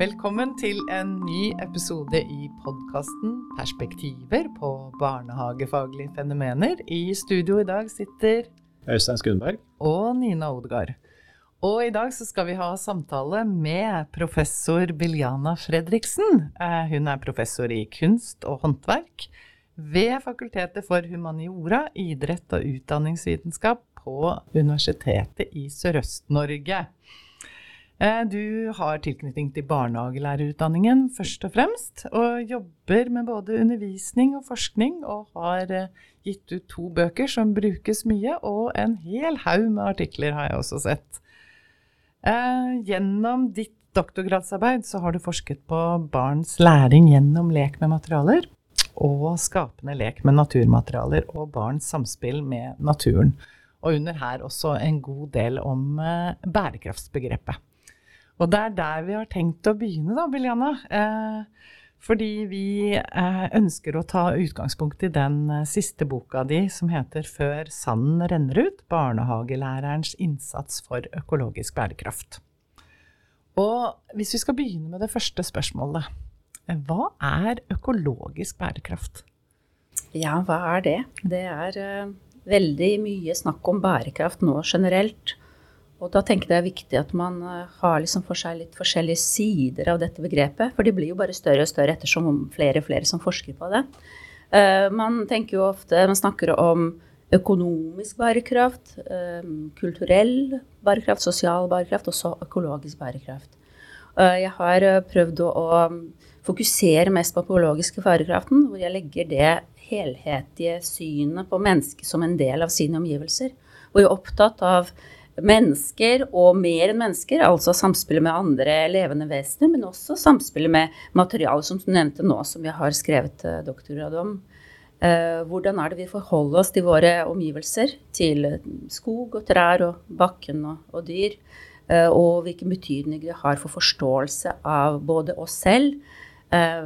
Velkommen til en ny episode i podkasten 'Perspektiver på barnehagefaglige fenomener'. I studio i dag sitter Øystein Skundberg. og Nina Odegaard. Og i dag så skal vi ha samtale med professor Biljana Fredriksen. Eh, Hun er professor i kunst og håndverk ved Fakultetet for humaniora, idrett og utdanningsvitenskap på Universitetet i Sørøst-Norge. Eh, Du har tilknytning til barnehagelærerutdanningen først og fremst, og jobber med både undervisning og forskning, og har eh, gitt ut to bøker som brukes mye, og en hel haug med artikler har jeg også sett. Eh, Gjennom ditt doktorgradsarbeid så har du forsket på barns læring gjennom lek med materialer, og skapende lek med naturmaterialer og barns samspill med naturen. Og under her også en god del om bærekraftsbegrepet. Og det er der vi har tenkt å begynne, da, Biljana. Eh, fordi vi eh, ønsker å ta utgangspunkt i den eh, siste boka di som heter 'Før sanden renner ut barnehagelærerens innsats for økologisk bærekraft'. Og hvis vi skal begynne med det første spørsmålet, hva er økologisk bærekraft? Ja, hva er det? Det er veldig mye snakk om bærekraft nå generelt. Og da tenker jeg det er viktig at man eh, har liksom for seg litt forskjellige sider av dette begrepet. For de blir jo bare større og større ettersom flere og flere som forsker på det. Eh, man tenker jo ofte, man snakker om økonomisk bærekraft, eh, kulturell bærekraft, sosial bærekraft og så økologisk bærekraft. Jeg har prøvd å, fokusere mest på økologiske bærekraften, hvor jeg legger det helhetlige synet på mennesket som en del av sine omgivelser. Hvor jeg er opptatt av mennesker og mer enn mennesker, altså samspillet med andre levende vesener, men også samspillet med materiale, som du nevnte nå, som jeg har skrevet eh, doktorgrad om. Eh, hvordan er det vi forholder oss til våre omgivelser, til eh, skog og trær og bakken og, og dyr, og hvilken betydning det har for forståelse av både oss selv,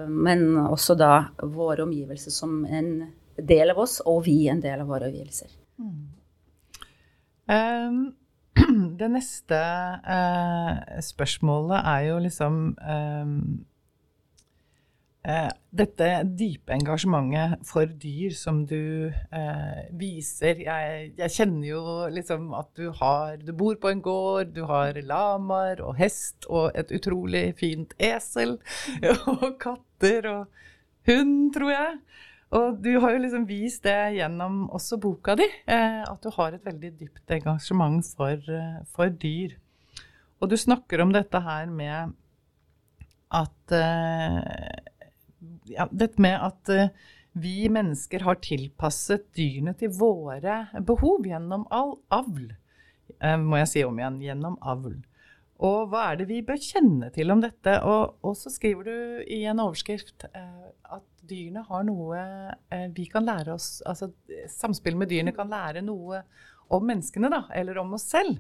men også da våre omgivelser som en del av oss, og vi en del av våre omgivelser. Um, det neste eh, spørsmålet er jo liksom um, eh, Dette dype engasjementet for dyr som du eh, viser. Jeg, jeg kjenner jo liksom at du har Du bor på en gård, du har lamaer og hest og et utrolig fint esel og katter og hund, tror jeg. Og du har jo liksom vist det gjennom også boka di, eh, at du har et veldig dypt engasjement for, eh, for dyr. Og du snakker om dette her med at eh, ja, Dette med at vi mennesker har tilpasset dyrene til våre behov gjennom all avl. Må jeg si om igjen. Gjennom avl. Og hva er det vi bør kjenne til om dette? Og, og så skriver du i en overskrift eh, at dyrene har noe eh, vi kan lære oss Altså samspill med dyrene kan lære noe om menneskene, da, eller om oss selv.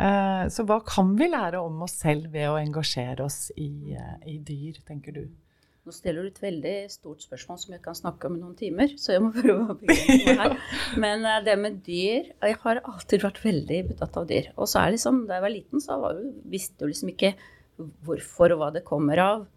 Eh, så hva kan vi lære om oss selv ved å engasjere oss i, eh, i dyr, tenker du? Nå stiller du et veldig stort spørsmål som jeg kan snakke om i noen timer, så jeg må prøve å begynne meg her. Men eh, det med dyr Jeg har alltid vært veldig betatt av dyr. Og så er liksom, da jeg var liten, så var visste jeg liksom ikke hvorfor og hva det kommer av.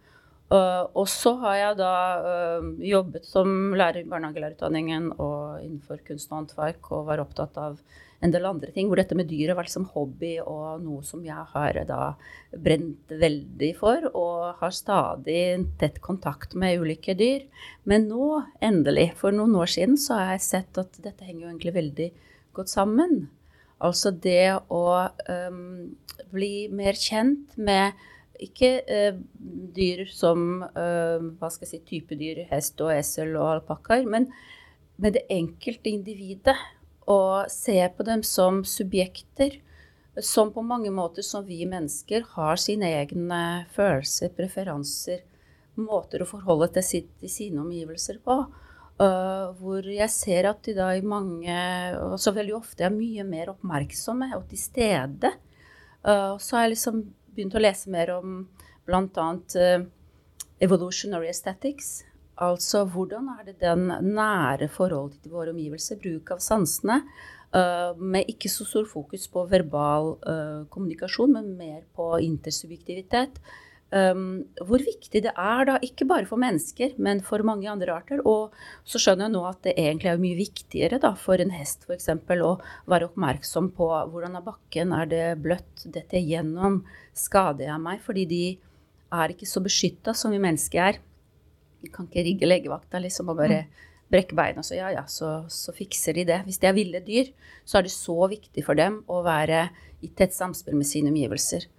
Uh, og så har jeg da uh, jobbet som lærer i barnehagelærerutdanningen og innenfor kunst og håndverk og var opptatt av en del andre ting, hvor dette med dyret vært som hobby og noe som jeg har da brent veldig for, og har stadig tett kontakt med ulike dyr. Men nå, endelig, for noen år siden, så har jeg sett at dette henger jo egentlig veldig godt sammen. Altså det å um, bli mer kjent med ikke eh, dyr som eh, hva skal jeg si, typedyr, hest og esel og alpakkaer, men med det enkelte individet og se på dem som subjekter som på mange måter som vi mennesker har sine egne følelser, preferanser, måter å forholde til, til sine omgivelser på. Uh, hvor jeg ser at de da i mange, og så veldig ofte, er mye mer oppmerksomme og til stede. Uh, så er liksom begynt å lese mer om bl.a. Uh, evolutionary aesthetics, Altså hvordan er det den nære forholdet til våre omgivelser, bruk av sansene, uh, med ikke så stor fokus på verbal uh, kommunikasjon, men mer på intersubjektivitet. Um, hvor viktig det er, da, ikke bare for mennesker, men for mange andre arter. Og så skjønner jeg nå at det egentlig er mye viktigere da, for en hest f.eks. å være oppmerksom på hvordan er bakken, er det bløtt, dette gjennom, skader jeg meg? Fordi de er ikke så beskytta som vi mennesker er. De kan ikke rigge legevakta liksom, og bare mm. brekke beina, så ja ja, så, så fikser de det. Hvis de er ville dyr, så er det så viktig for dem å være i tett samspill med sine omgivelser.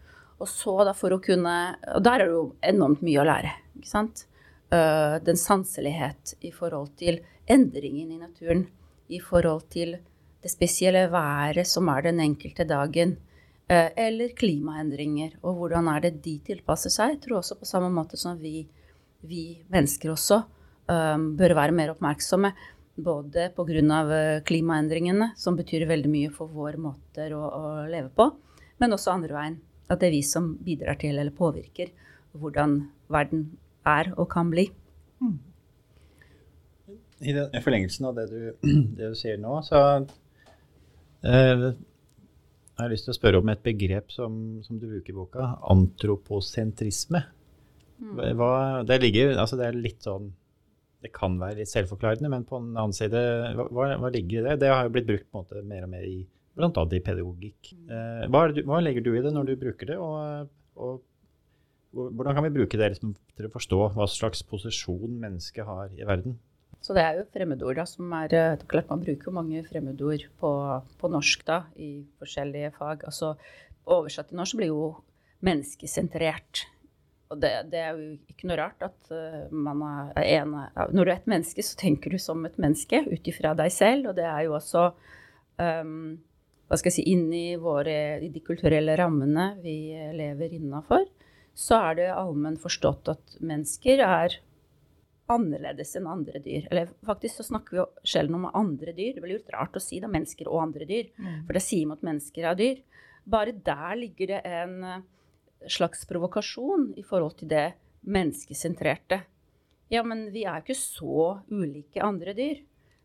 Og så da for å kunne Og der er det jo enormt mye å lære. ikke sant? Uh, den sanselighet i forhold til endringen i naturen. I forhold til det spesielle været som er den enkelte dagen. Uh, eller klimaendringer. Og hvordan er det de tilpasser seg. Jeg tror også på samme måte som vi, vi mennesker også um, bør være mer oppmerksomme. Både pga. klimaendringene, som betyr veldig mye for vår måte å, å leve på, men også andre veien at det er vi som bidrar til eller påvirker hvordan verden er og kan bli. Mm. I, den, forlengelsen av det du, det du sier nå, så eh, jeg har lyst til å spørre om et begrep som, som du bruker i boka, antroposentrisme. Mm. Hva, det, ligger, altså det er litt sånn Det kan være litt selvforklarende, men på den annen side, hva, hva ligger i det? Det har jo blitt brukt på en måte mer og mer i bl.a. i pedagogikk. Eh, hva, du, hva, legger du i det når du bruker det, og, og hvordan kan vi bruke det liksom, til å forstå hva slags posisjon mennesket har i verden? Så det er jo fremmedord da, som er eh, det klart Man bruker jo mange fremmedord på, på, norsk da, i forskjellige fag. Altså, oversatt til norsk blir jo menneskesentrert. Og det, det, er jo ikke noe rart at uh, man er en Når du er et menneske, så tenker du som et menneske ut ifra deg selv. Og det er jo også um, hva skal jeg si, inn i, våre, i de kulturelle rammene vi lever innafor, så er det allmenn forstått at mennesker er annerledes enn andre dyr. Eller faktisk så snakker vi jo sjelden om andre dyr. Det blir jo rart å si da, mennesker og andre dyr. Mm. For det sier man at mennesker er dyr. Bare der ligger det en eh, slags provokasjon i forhold til det menneskesentrerte. Ja, men vi er jo ikke så ulike andre dyr.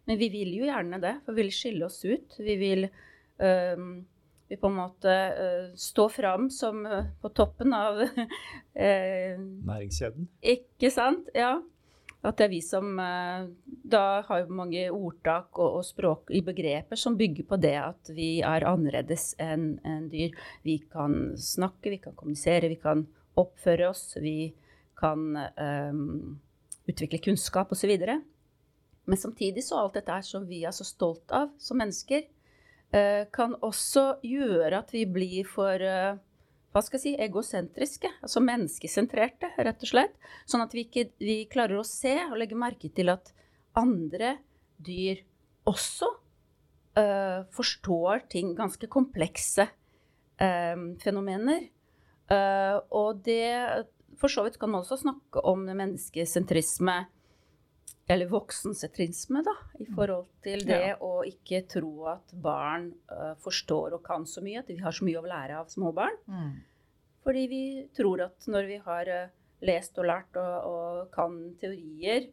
Men vi vil jo gjerne det, for vi vil skille oss ut. Vi vil vi på en måte uh, står fram som uh, på toppen av uh, Næringskjeden? Ikke sant? Ja. At det er vi som da har jo mange ordtak og, og, språk i begreper som bygger på det at vi er annerledes enn en dyr. Vi kan snakke, vi kan kommunisere, vi kan oppføre oss, vi kan um, utvikle kunnskap osv. Men samtidig så alt dette er som vi er så stolt av som mennesker. Eh, kan også gjøre at vi blir for eh, hva skal jeg si, egosentriske, altså menneskesentrerte, rett og slett. Sånn at vi ikke vi klarer å se og legge merke til at andre dyr også uh, forstår ting, ganske komplekse uh, fenomener. Uh, og det For så vidt kan man også snakke om menneskesentrisme eller voksensentrisme, da, i mm. forhold til det ja. å ikke tro at barn uh, forstår og kan så mye, at vi har så mye å lære av små barn. Mm. Fordi vi tror at når vi har uh, lest og lært og, og, kan teorier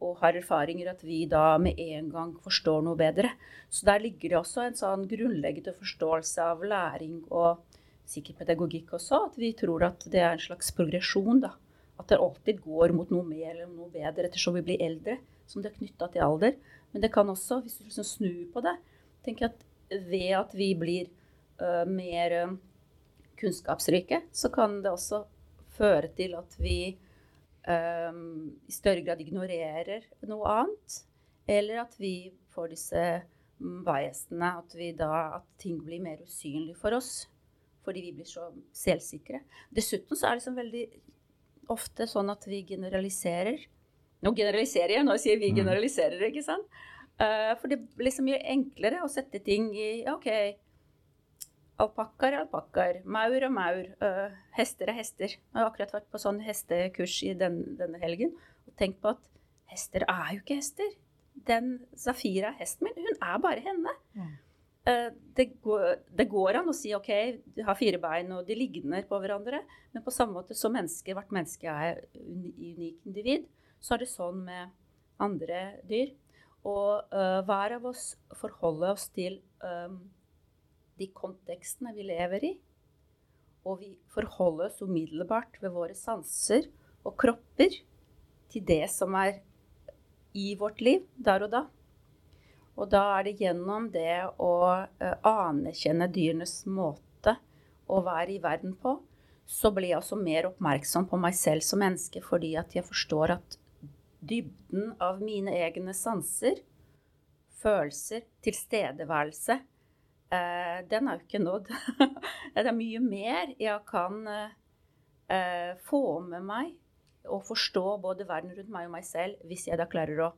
og har erfaringer, at vi da med en gang forstår noe bedre. Så der ligger det også en sånn grunnleggende forståelse av læring og sikkert pedagogikk også, at vi tror at det er en slags progresjon, da at det alltid går mot noe mer eller noe bedre ettersom vi blir eldre, som det er knytta til alder. Men det kan også, hvis du liksom snur på det, tenke at ved at vi blir uh, mer uh, kunnskapsrike, så kan det også føre til at vi um, i større grad ignorerer noe annet. Eller at vi får disse biasene, at, at ting blir mer usynlig for oss fordi vi blir så selvsikre. Dessuten så er det liksom veldig ofte sånn at vi generaliserer. Nå generaliserer jeg, nå sier vi mm. generaliserer, ikke sant? Uh, for det blir liksom mye enklere å sette ting i OK, alpakkaer er alpakkaer, maur og maur, uh, hester er hester. Jeg har akkurat vært på sånn hestekurs i den, denne helgen og tenkt på at hester er jo ikke hester. Den Safira, hesten min, hun er bare henne. Mm. Eh, det går, det går, an å si OK, de har fire bein og de ligner på hverandre. Men på samme måte som mennesker, hvert menneske er unikt individ, så er det sånn med andre dyr. Og uh, hver av oss forholder oss til um, de kontekstene vi lever i. Og vi forholder oss umiddelbart ved våre sanser og kropper til det som er i vårt liv der og da. Og da er det gjennom det å uh, anerkjenne dyrenes måte å være i verden på, så blir jeg også mer oppmerksom på meg selv som menneske, fordi at jeg forstår at dybden av mine egne sanser, følelser, tilstedeværelse, uh, den er jo ikke nådd. det er mye mer jeg kan uh, få med meg og forstå både verden rundt meg og meg selv, hvis jeg da klarer å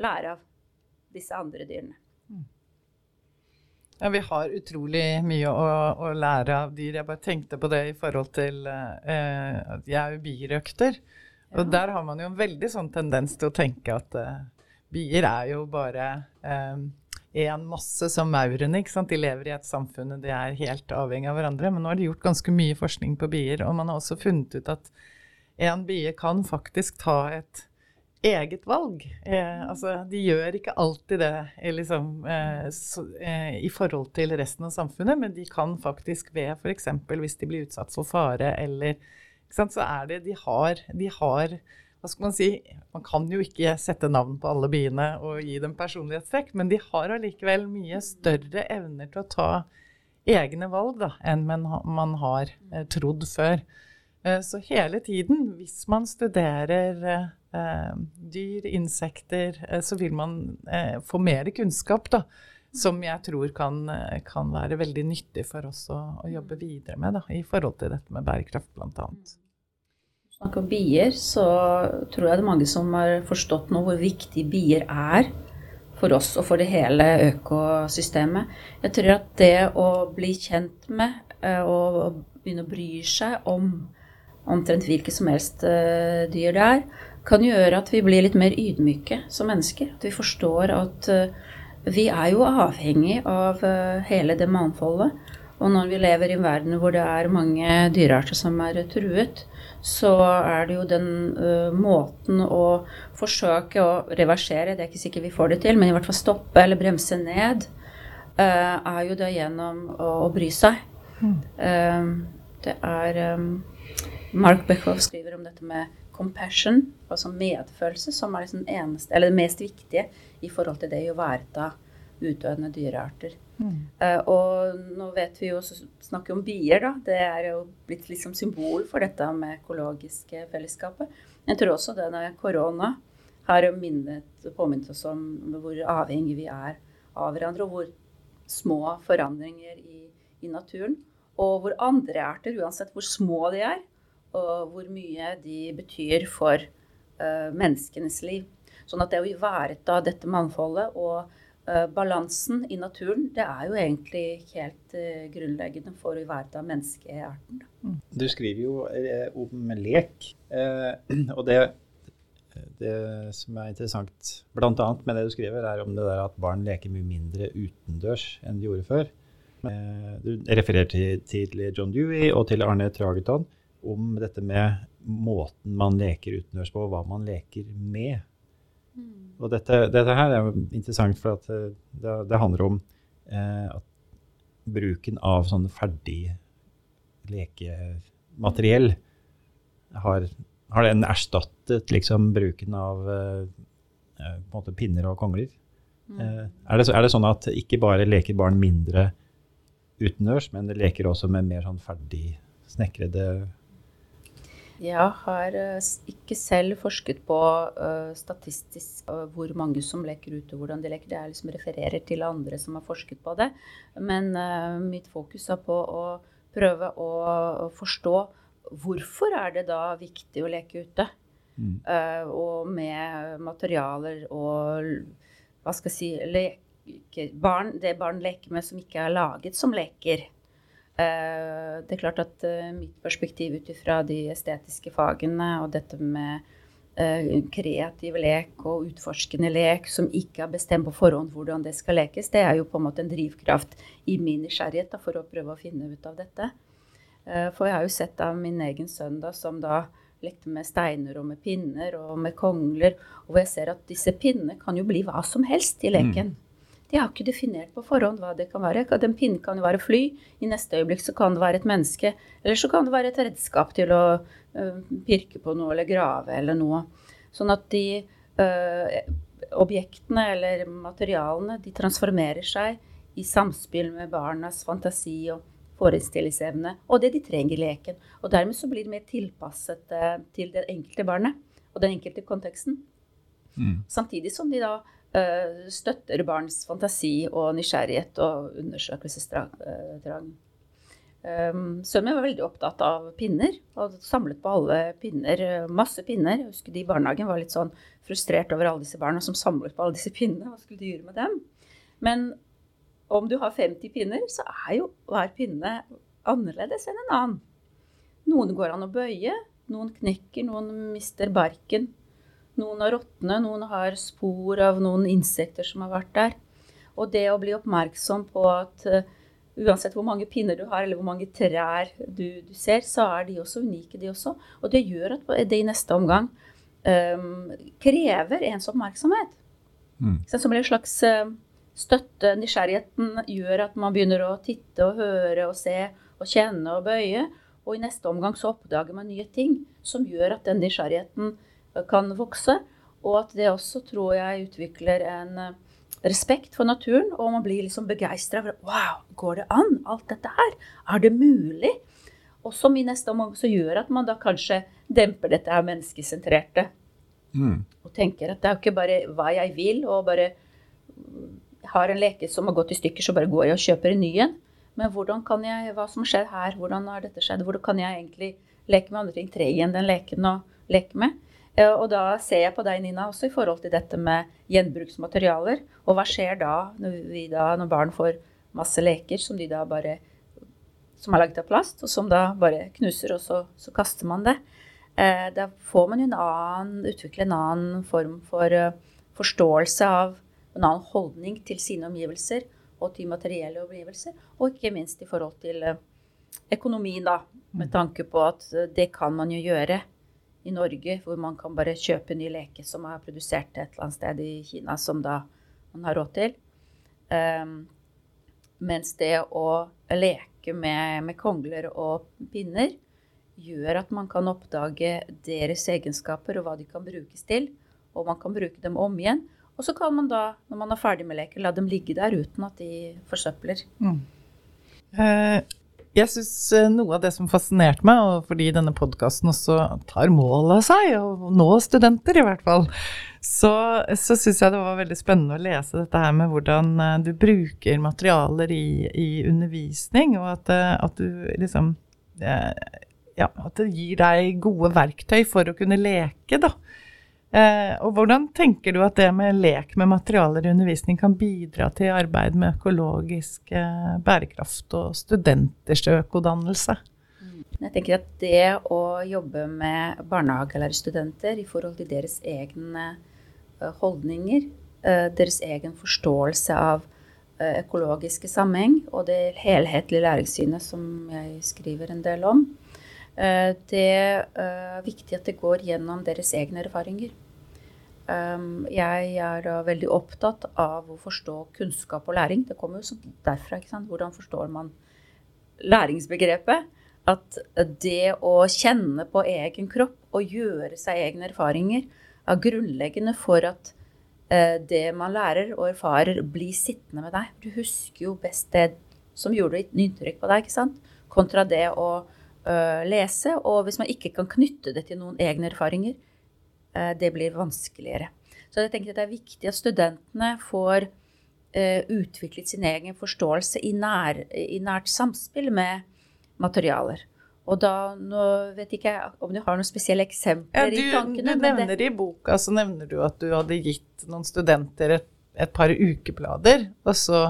lære av disse andre dyrene. Ja, Vi har utrolig mye å, å, lære av dyr. Jeg bare tenkte på det i forhold til eh, at jeg er jo birøkter. Ja. Og der har man jo en veldig sånn tendens til å tenke at eh, bier er jo bare én eh, masse som maurene. ikke sant? De lever i et samfunn, de er helt avhengig av hverandre. Men nå har de gjort ganske mye forskning på bier, og man har også funnet ut at en bie kan faktisk ta et eget valg. Eh, altså, de gjør ikke alltid det eh, liksom, eh, så, eh, i forhold til resten av samfunnet, men de kan faktisk ved f.eks. hvis de blir utsatt for fare eller sant, Så er det de har, de har hva skal Man si, man kan jo ikke sette navn på alle biene og gi dem personlighetstrekk, men de har allikevel mye større evner til å ta egne valg da, enn man, har eh, trodd før. Eh, så hele tiden, hvis man studerer eh, dyr, insekter, eh, så vil man få mer kunnskap, da. Som jeg tror kan, kan være veldig nyttig for oss å, å, jobbe videre med, da, i forhold til dette med bærekraft, bl.a. Snakker om bier, så tror jeg det er mange som har forstått nå hvor viktig bier er for oss og for det hele økosystemet. Jeg tror at det å bli kjent med og begynne å bry seg om omtrent hvilket som helst dyr det er, kan gjøre at vi blir litt mer ydmyke som mennesker. At vi forstår at uh, vi er jo avhengig av uh, hele det mangfoldet. Og når vi lever i en verden hvor det er mange dyrearter som er truet, så er det jo den uh, måten å forsøke å reversere Det er ikke sikkert vi får det til, men i hvert fall stoppe eller bremse ned, er jo det gjennom å, å bry seg. Mm. det er um, Mark Beckhoff skriver om dette med compassion, altså medfølelse, som er liksom eneste, eller det mest viktige i forhold til det å ivareta utdødende dyrearter. Mm. Uh, og nå vet vi jo snakker om bier, da. Det er jo blitt liksom symbol for dette med økologiske fellesskapet. Jeg tror også denne korona har minnet, påminnet oss om hvor avhengig vi er av hverandre, og hvor små forandringer i, i naturen. Og hvor andre arter, uansett hvor små de er, og hvor mye de betyr for uh, menneskenes liv. Sånn at det å ivareta dette mangfoldet og uh, balansen i naturen, det er jo egentlig helt uh, grunnleggende for å ivareta menneskearten. Mm. Du skriver jo om lek, og det, det som er interessant bl.a. med det du skriver, er om det der at barn leker mye mindre utendørs enn de gjorde før. Du refererer til, til John Dewey og til Arne Trageton om dette med måten man leker utendørs på, og hva man leker med. Mm. Og dette, dette, her er jo interessant, for at eh, det, det handler om eh, at bruken av sånn ferdig lekemateriell har, har den erstattet liksom bruken av eh, eh måte pinner og kongler? Mm. Eh, er, det, er, det, sånn at ikke bare leker barn mindre utendørs, men det leker også med mer sånn ferdig snekrede jeg har eh, ikke selv forsket på uh, statistisk uh, hvor mange som leker ute, hvordan de leker. Det er liksom refererer til andre som har forsket på det. Men mitt fokus er på å prøve å, forstå hvorfor er det da viktig å leke ute. Mm. og med materialer og hva skal jeg si leke, barn, Det barn leker med som ikke er laget som leker. Eh, det er klart at eh, mitt perspektiv ut ifra de estetiske fagene og dette med eh, kreativ lek og utforskende lek som ikke har bestemt på forhånd hvordan det skal lekes, det er jo på en måte en drivkraft i min nysgjerrighet for å prøve å finne ut av dette. For jeg har jo sett av min egen sønn da, som da lekte med steiner og med pinner og med kongler, og jeg ser at disse pinnene kan jo bli hva som helst i leken. Mm. De har ikke definert på forhånd hva det kan være. En pinne kan jo være fly, i neste øyeblikk så kan det være et menneske. Eller så kan det være et redskap til å uh, pirke på noe eller grave eller noe. Sånn at de øh, objektene eller materialene de transformerer seg i samspill med barnas fantasi og forestillingsevne og det de trenger i leken. Og dermed så blir det mer tilpasset uh, til det enkelte barnet og den enkelte konteksten. Mm. Samtidig som de da støtter barns fantasi og nysgjerrighet og undersøkelsestrang. Um, Sønnen var veldig opptatt av pinner og samlet på alle pinner. Masse pinner. Jeg husker de i barnehagen var litt sånn frustrert over alle disse barna som samlet på alle disse pinnene. Hva skulle de gjøre med dem? Men om du har 50 pinner, så er jo hver pinne annerledes enn en annen. Noen går an å bøye, noen knekker, noen mister barken. Noen har råtne, noen har spor av noen insekter som har vært der. Og det å bli oppmerksom på at uh, uansett hvor mange pinner du har, eller hvor mange trær du, du, ser, så er de også unike, de også. Og det gjør at det i neste omgang um, krever ens oppmerksomhet. Mm. Så som en slags uh, støtte. Nysgjerrigheten gjør at man begynner å titte og høre og se og kjenne og bøye. Og i neste omgang så oppdager man nye ting som gjør at den nysgjerrigheten eh, kan vokse. Og at det også, tror jeg, utvikler en eh, respekt for naturen. Og man blir liksom begeistra Wow, går det an? Alt dette her? Er det mulig? Og som i neste omgang så gjør at man da kanskje demper dette her menneskesentrerte. Mm. Og tenker at det er jo ikke bare hva jeg vil, og bare har en leke som har gått i stykker, så bare går jeg og kjøper en ny en. Men hvordan kan jeg, hva som skjedd her, hvordan har dette skjedd? Hvordan kan jeg egentlig leke med andre ting? Tre igjen den leken å leke med. Og da ser jeg på deg, Nina, også i forhold til dette med gjenbruksmaterialer. Og hva skjer da når, da, når barn får masse leker som de da bare som er laget av plast, og som da bare knuser, og så, så kaster man det. Eh, da får man jo en annen, utvikle en annen form for uh, forståelse av en annen holdning til sine omgivelser og til materielle omgivelser. Og ikke minst i forhold til eh, økonomien, da. Med mm. tanke på at eh, det kan man jo gjøre i Norge, hvor man kan bare kjøpe en ny leke som er produsert et eller annet sted i Kina, som da man har råd til. Um, mens det å leke med, med, kongler og pinner gjør at man kan oppdage deres egenskaper og hva de kan brukes til. Og man kan bruke dem om igjen. Og så kan man da, når man er ferdig med leken, la dem ligge der uten at de forsøpler. Mm. Eh, jeg syns eh, noe av det som fascinerte meg, og fordi denne podkasten også tar mål av seg, å nå studenter i hvert fall, så, så syns jeg det var veldig spennende å lese dette her med hvordan eh, du bruker materialer i, i undervisning, og at, at du liksom Ja, at det gir deg gode verktøy for å kunne leke, da. Eh, og hvordan tenker du at det med lek med materialer i undervisning kan bidra til arbeid med økologisk eh, bærekraft og studenters økodannelse? Jeg tenker at det å jobbe med barnehagelærerstudenter i forhold til deres egne eh, holdninger, deres egen forståelse av økologiske sammenheng og det helhetlige læringssynet som jeg skriver en del om, det er viktig at det går gjennom deres egne erfaringer. Um, jeg er uh, veldig opptatt av å forstå kunnskap og læring. Det kommer jo derfra. ikke sant? Hvordan forstår man læringsbegrepet? At det å kjenne på egen kropp og gjøre seg egne erfaringer er grunnleggende for at uh, det man lærer og erfarer, blir sittende med deg. Du husker jo best det som gjorde et inntrykk på deg, ikke sant? kontra det å uh, lese. Og hvis man ikke kan knytte det til noen egne erfaringer, Eh, det blir vanskeligere. Så jeg tenker at det er viktig at studentene får uh, utviklet sin egen forståelse i, nær, i, nært samspill med materialer. Og da nå vet ikke jeg om du har noen spesielle eksempler ja, du, i tankene. Du nevner det... i boka så nevner du at du hadde gitt noen studenter et, et par ukeblader, og så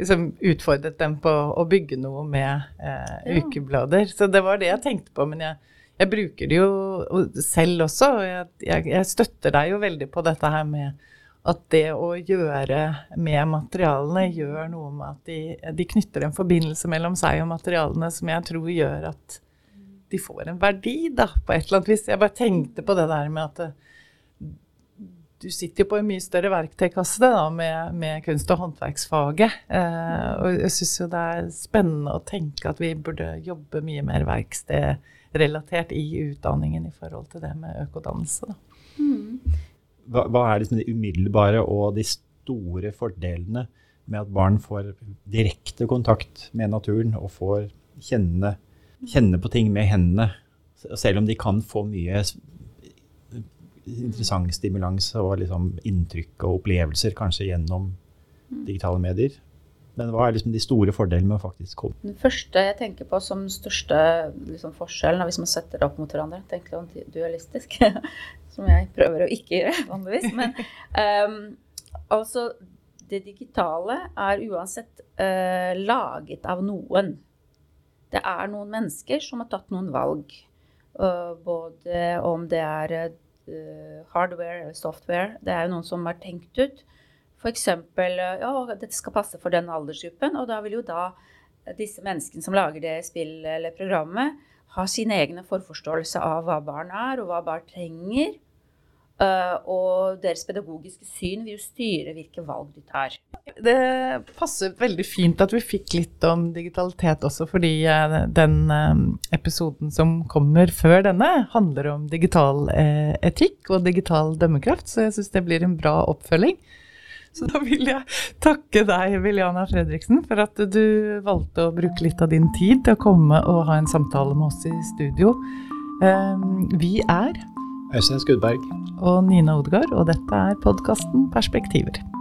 liksom utfordret dem på å bygge noe med eh, ja. ukeblader. Så det var det jeg tenkte på. men jeg jeg bruker det jo selv også, og jeg, jeg, jeg, støtter deg jo veldig på dette her med at det å gjøre med materialene gjør noe med at de, de knytter en forbindelse mellom seg og materialene som jeg tror gjør at de får en verdi, da, på et eller annet vis. Jeg bare tenkte på det der med at du sitter jo på en mye større verktøykasse med, med kunst- og håndverksfaget. Eh, og jeg syns jo det er spennende å tenke at vi burde jobbe mye mer verkstedrelatert i utdanningen i forhold til det med økodannelse. Da. Mm. Hva, hva, er liksom de umiddelbare og de store fordelene med at barn får direkte kontakt med naturen og får kjenne, kjenne på ting med hendene? Selv om de kan få mye interessant stimulans og liksom inntrykk og opplevelser kanskje gjennom digitale medier. Men hva er liksom de store fordelene med å faktisk komme? Den første jeg tenker på som største liksom, forskjellen, hvis man setter det opp mot hverandre, tenker jeg dualistisk, som jeg prøver å ikke gjøre vanligvis, men um, altså det digitale er uansett uh, laget av noen. Det er noen mennesker som har tatt noen valg. Uh, både om det er uh, hardware eller software. Det er jo noen som har tenkt ut. F.eks. ja, dette skal passe for den aldersgruppen. Og da vil jo da disse menneskene som lager det spillet eller programmet, ha sine egne forforståelse av hva barn er, og hva barn trenger. Uh, og deres pedagogiske syn vil jo styre hvilke valg de tar. Det passer veldig fint at vi fikk litt om digitalitet også, fordi uh, den episoden som kommer før denne, handler om digital etikk og digital dømmekraft, så jeg syns det blir en bra oppfølging. Så da vil jeg takke deg, Viljana Fredriksen, for at du valgte å bruke litt av din tid til å komme og ha en samtale med oss i studio. Vi er Øystein Skudberg. Og Nina Odgaard, og dette er podkasten Perspektiver.